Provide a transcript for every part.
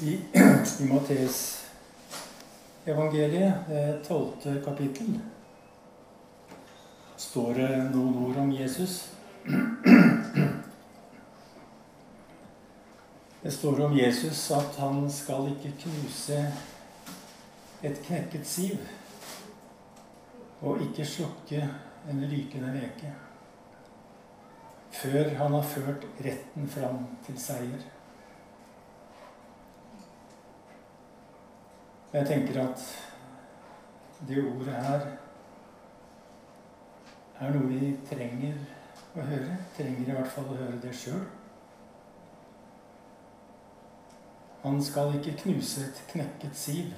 I, i Matteus evangeliet, det tolvte kapittel, står det noen ord om Jesus. Det står om Jesus at han skal ikke knuse et knekket siv og ikke slukke en rykende veke før han har ført retten fram til seier. Jeg tenker at det ordet her er noe vi trenger å høre. Trenger i hvert fall å høre det sjøl. Han skal ikke knuse et knekket siv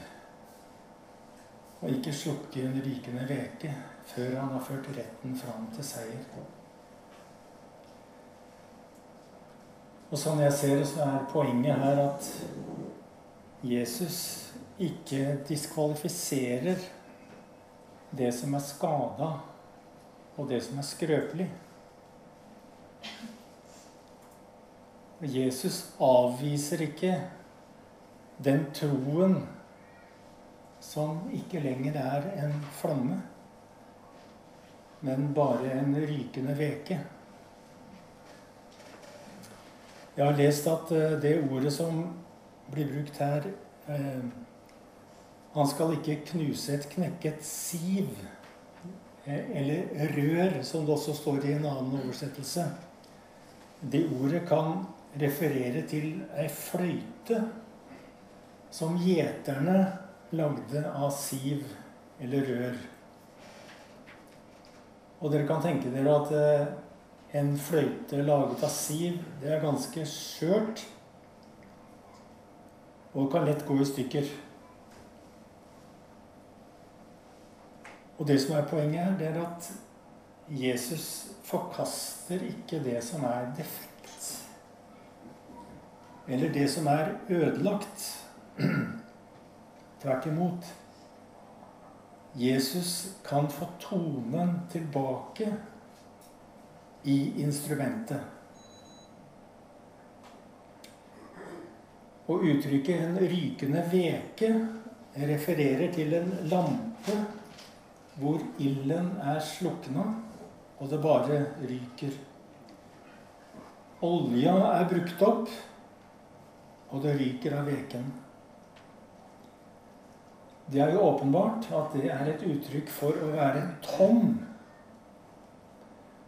og ikke slukke en rykende veke før han har ført retten fram til seier. Og sånn jeg ser det, så er poenget her at Jesus ikke diskvalifiserer det som er skada, og det som er skrøpelig. Jesus avviser ikke den troen som ikke lenger er en flamme, men bare en rykende veke. Jeg har lest at eh, det ordet som blir brukt her eh, han skal ikke knuse et knekket siv, eh, eller rør, som det også står i en annen oversettelse. Det ordet kan referere til ei fløyte som gjeterne lagde av siv eller rør. Og dere kan tenke dere at eh, en fløyte laget av siv, det er ganske skjørt og kan lett gå i stykker. Og det som er poenget her, det er at Jesus forkaster ikke det som er defekt. Eller det som er ødelagt. Tvert imot. Jesus kan få tonen tilbake i instrumentet. Og uttrykket 'en rykende veke' refererer til en lampe hvor ilden er slukna, og det bare ryker. Olja er brukt opp, og det ryker av veken. Det er jo åpenbart at det er et uttrykk for å være tom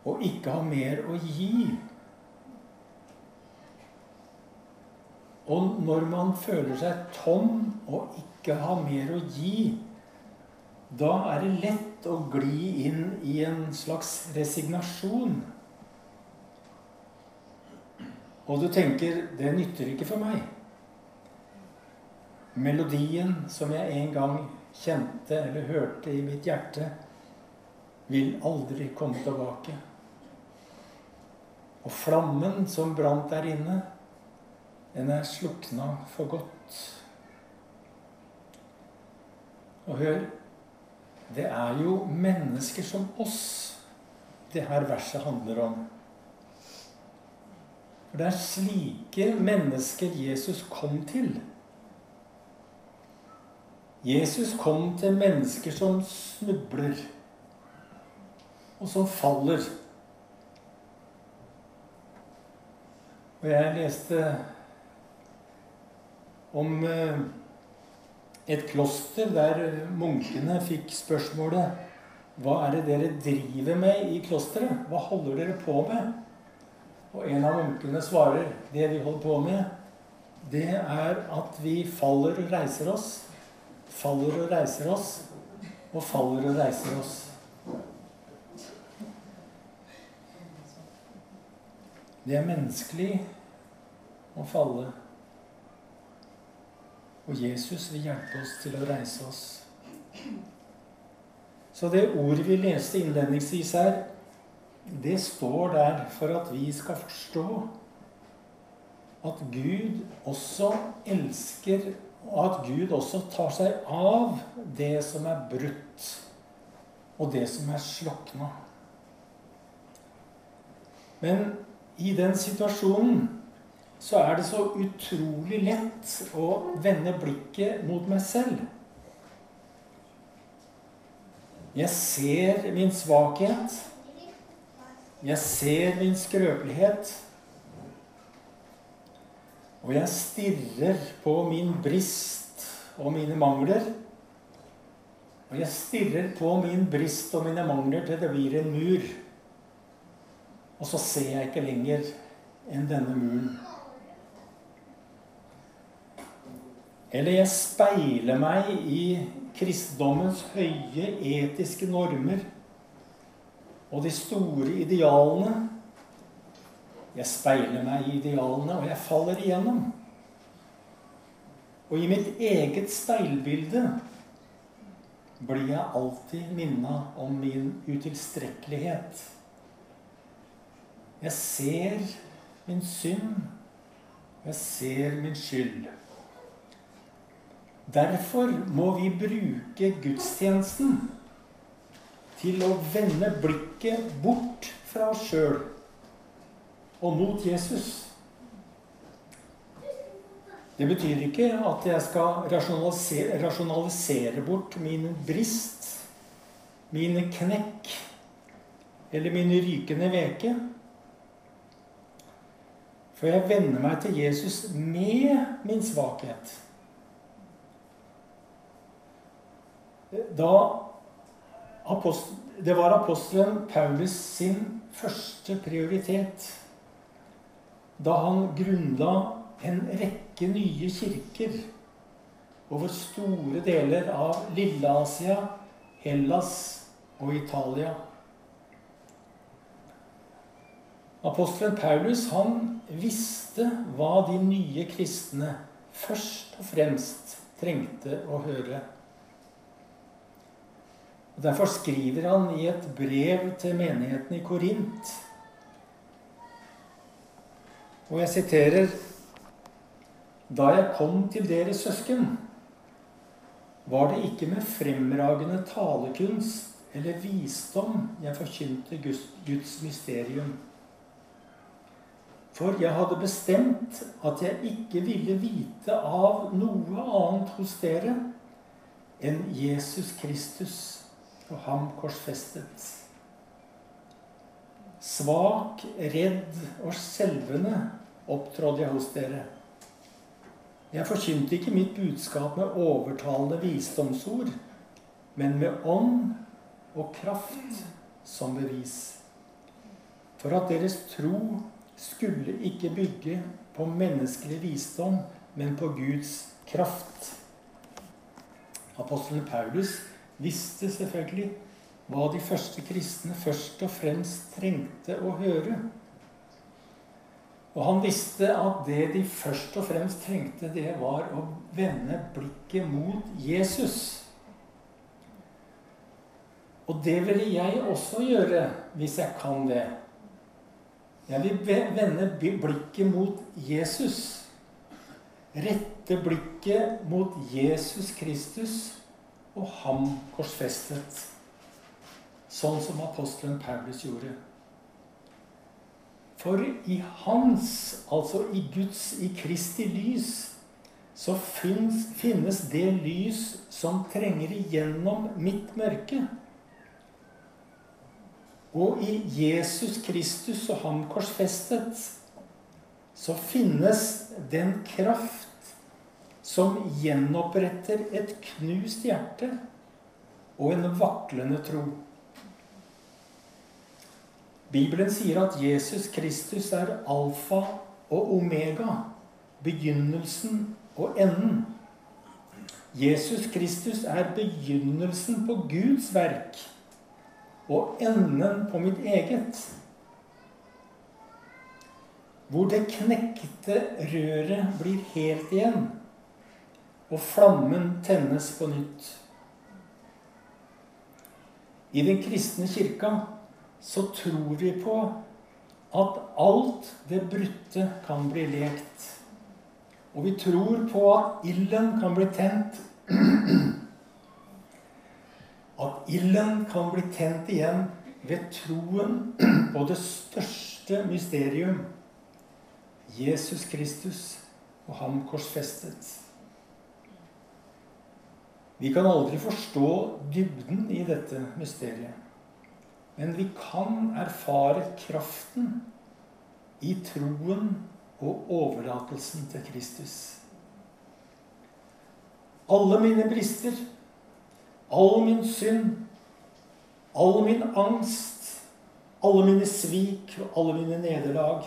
og ikke ha mer å gi. Og når man føler seg tom og ikke har mer å gi, da er det lett å gli inn i en slags resignasjon. Og du tenker 'det nytter ikke for meg'. Melodien som jeg en gang kjente eller hørte i mitt hjerte, vil aldri komme tilbake. Og flammen som brant der inne, den er slukna for godt. Og hør det er jo mennesker som oss det her verset handler om. For det er slike mennesker Jesus kom til. Jesus kom til mennesker som snubler, og som faller. Og jeg leste om eh, et kloster der munkene fikk spørsmålet Hva er det dere driver med i klosteret? Hva holder dere på med? Og en av munkene svarer det vi holder på med, det er at vi faller og reiser oss. Faller og reiser oss, og faller og reiser oss. Det er menneskelig å falle. Og Jesus vil hjelpe oss til å reise oss. Så det ordet vi leste innledningsvis her, det står der for at vi skal forstå at Gud også elsker, og at Gud også tar seg av det som er brutt, og det som er slokna. Men i den situasjonen så er det så utrolig lett å vende blikket mot meg selv. Jeg ser min svakhet. Jeg ser min skrøpelighet. Og jeg stirrer på min brist og mine mangler. Og jeg stirrer på min brist og mine mangler til det blir en mur. Og så ser jeg ikke lenger enn denne muren. Eller jeg speiler meg i kristendommens høye etiske normer og de store idealene. Jeg speiler meg i idealene, og jeg faller igjennom. Og i mitt eget speilbilde blir jeg alltid minna om min utilstrekkelighet. Jeg ser min synd. Jeg ser min skyld. Derfor må vi bruke gudstjenesten til å vende blikket bort fra oss sjøl og mot Jesus. Det betyr ikke at jeg skal rasjonalisere, rasjonalisere bort min brist, mine knekk eller mine rykende veke. For jeg venner meg til Jesus med min svakhet. Da det var apostelen Paulus sin første prioritet da han grunnla en rekke nye kirker over store deler av Lille-Asia, Hellas og Italia. Apostelen Paulus han visste hva de nye kristne først og fremst trengte å høre. Og Derfor skriver han i et brev til menigheten i Korint Og jeg siterer da jeg kom til dere søsken, var det ikke med fremragende talekunst eller visdom jeg forkynte Guds mysterium. For jeg hadde bestemt at jeg ikke ville vite av noe annet hos dere enn Jesus Kristus og ham korsfestet. Svak, redd og skjelvende opptrådde jeg hos dere. Jeg forkynte ikke mitt budskap med overtalende visdomsord, men med ånd og kraft som bevis. For at deres tro skulle ikke bygge på menneskelig visdom, men på Guds kraft. Apostelen Paulus visste selvfølgelig hva de første kristne først og fremst trengte å høre. Og han visste at det de først og fremst trengte, det var å vende blikket mot Jesus. Og det ville jeg også gjøre hvis jeg kan det. Jeg vil vende blikket mot Jesus. Rette blikket mot Jesus Kristus og ham korsfestet. Sånn som apostelen Paulus gjorde. For i hans, altså i Guds, i Kristi lys, så finnes, finnes det lys som trenger igjennom mitt mørke. Og i Jesus Kristus og ham korsfestet så finnes den kraft som gjenoppretter et knust hjerte og en vaklende tro. Bibelen sier at Jesus Kristus er alfa og omega, begynnelsen og enden. Jesus Kristus er begynnelsen på Guds verk og enden på mitt eget. Hvor det knekte røret blir helt igjen, og flammen tennes på nytt. I den kristne kirka så tror vi på at alt det brutte kan bli lekt. Og vi tror på at ilden kan bli tent. At ilden kan bli tent igjen ved troen på det største mysterium. Jesus Kristus og ham korsfestet. Vi kan aldri forstå dybden i dette mysteriet. Men vi kan erfare kraften i troen og overlatelsen til Kristus. Alle mine brister, all min synd, all min angst, alle mine svik og alle mine nederlag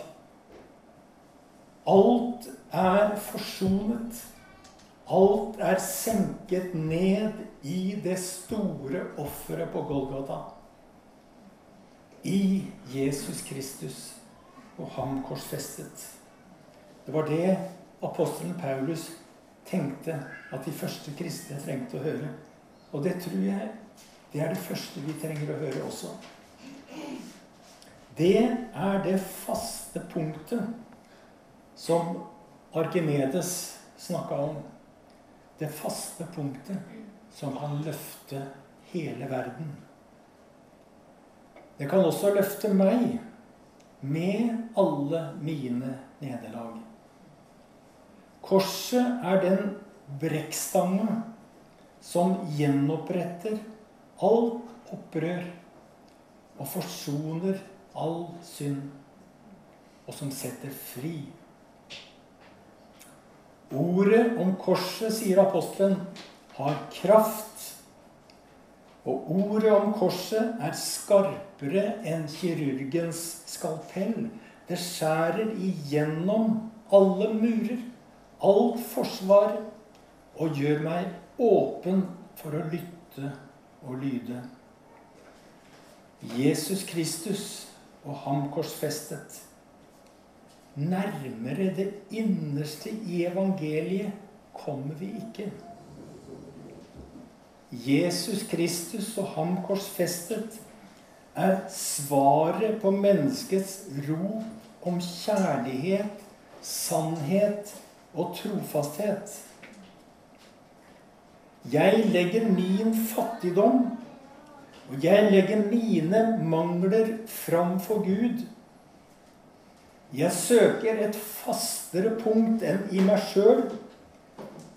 Alt er forsonet. Alt er senket ned i det store offeret på Golgata. I Jesus Kristus og ham korsfestet. Det var det apostelen Paulus tenkte at de første kristne trengte å høre. Og det tror jeg det er det første vi trenger å høre også. Det er det faste punktet som Arkimedes snakka om. Det faste punktet som kan løfte hele verden. Det kan også løfte meg med alle mine nederlag. Korset er den brekkstanga som gjenoppretter alt opprør og forsoner all synd, og som setter fri Ordet om korset, sier apostelen, har kraft. Og ordet om korset er skarpere enn kirurgens skalpell. Det skjærer igjennom alle murer, alt forsvar, og gjør meg åpen for å lytte og lyde. Jesus Kristus og ham korsfestet Nærmere det innerste i evangeliet kommer vi ikke. Jesus Kristus og ham korsfestet er svaret på menneskets rop om kjærlighet, sannhet og trofasthet. Jeg legger min fattigdom, og jeg legger mine mangler fram for Gud jeg søker et fastere punkt enn i meg sjøl.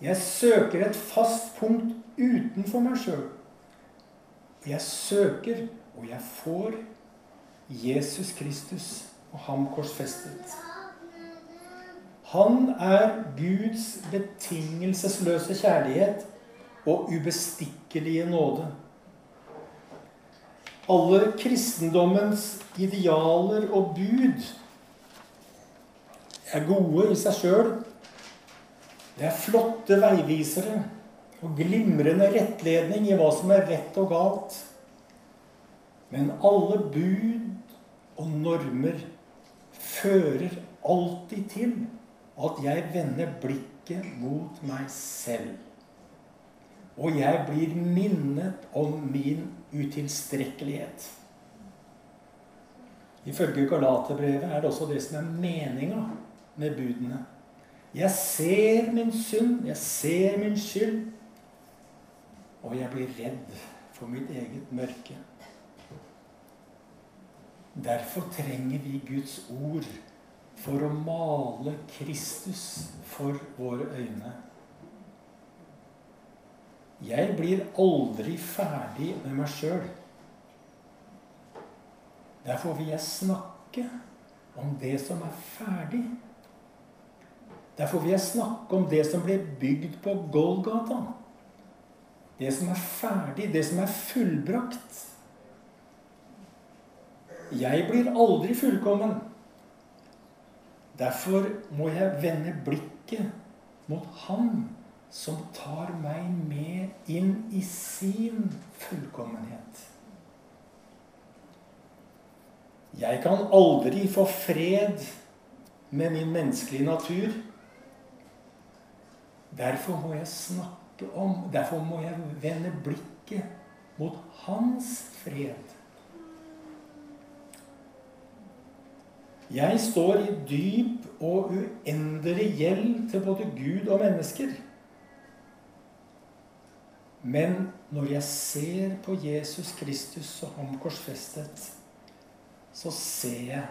Jeg søker et fast punkt utenfor meg sjøl. Jeg søker, og jeg får, Jesus Kristus og ham korsfestet. Han er Guds betingelsesløse kjærlighet og ubestikkelige nåde. Alle kristendommens idealer og bud er gode i seg sjøl. Det er flotte veivisere og glimrende rettledning i hva som er rett og galt. Men alle bud og normer fører alltid til at jeg vender blikket mot meg selv. Og jeg blir minnet om min utilstrekkelighet. Ifølge Galaterbrevet er det også det som er meninga med budene. Jeg ser min synd, jeg ser min skyld, og jeg blir redd for mitt eget mørke. Derfor trenger vi Guds ord for å male Kristus for våre øyne. Jeg blir aldri ferdig med meg sjøl. Derfor vil jeg snakke om det som er ferdig. Derfor vil jeg snakke om det som ble bygd på Golgata. Det som er ferdig, det som er fullbrakt. Jeg blir aldri fullkommen. Derfor må jeg vende blikket mot Han som tar meg med inn i sin fullkommenhet. Jeg kan aldri få fred med min menneskelige natur Derfor må jeg snakke om Derfor må jeg vende blikket mot hans fred. Jeg står i dyp og uendelig gjeld til både Gud og mennesker. Men når jeg ser på Jesus Kristus og ham korsfestet, så ser jeg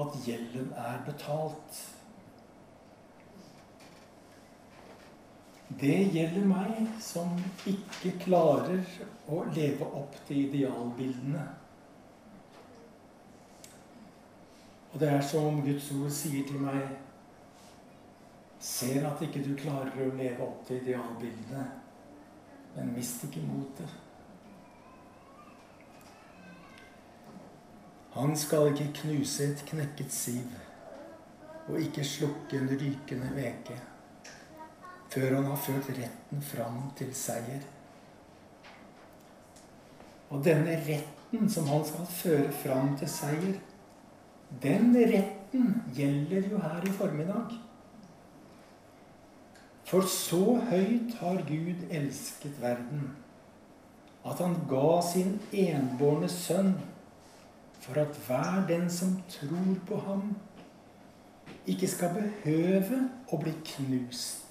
at gjelden er betalt. Det gjelder meg som ikke klarer å leve opp til idealbildene. Og det er som Guds ord sier til meg Ser at ikke du klarer å leve opp til idealbildene, men mist ikke motet. Han skal ikke knuse et knekket siv og ikke slukke en rykende veke før han har ført retten fram til seier. Og denne retten som han skal føre fram til seier, den retten gjelder jo her i formiddag. For så høyt har Gud elsket verden, at han ga sin enbårne sønn, for at hver den som tror på ham, ikke skal behøve å bli knust.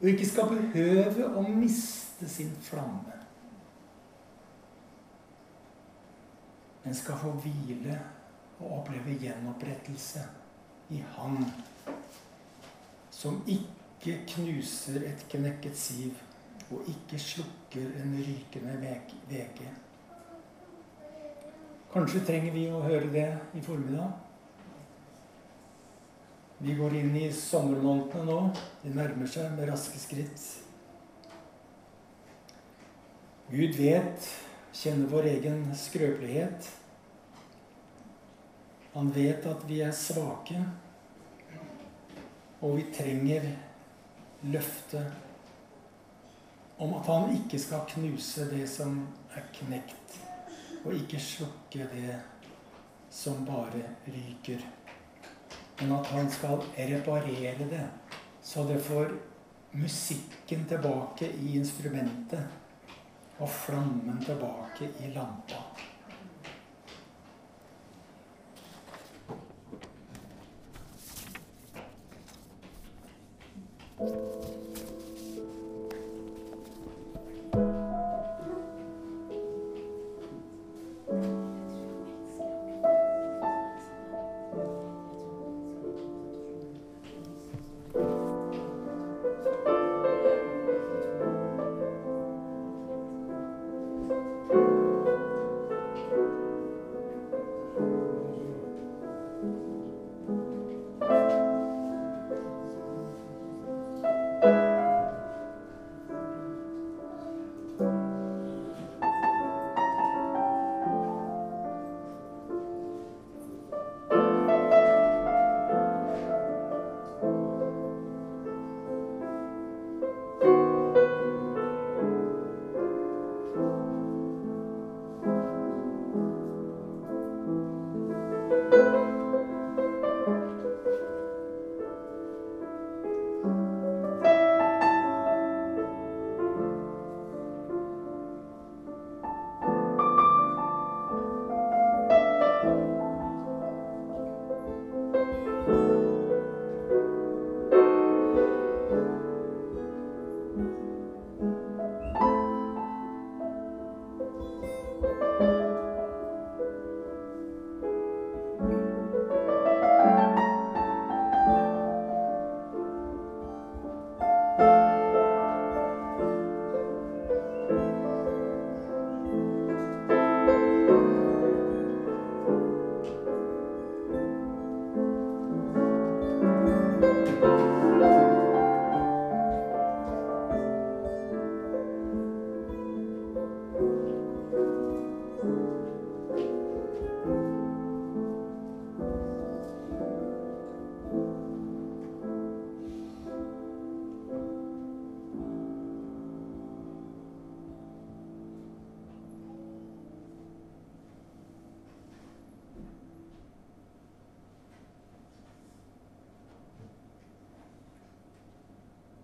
Og ikke skal behøve å miste sin flamme. Men skal få hvile og oppleve gjenopprettelse i Han som ikke knuser et knekket siv og ikke slukker en rykende veke. Kanskje trenger vi å høre det i formiddag. Vi går inn i sommermånedene nå. De nærmer seg med raske skritt. Gud vet, kjenner vår egen skrøpelighet. Han vet at vi er svake, og vi trenger løftet om at han ikke skal knuse det som er knekt, og ikke slukke det som bare ryker. Men at han skal reparere det, så det får musikken tilbake i instrumentet og flammen tilbake i lampa.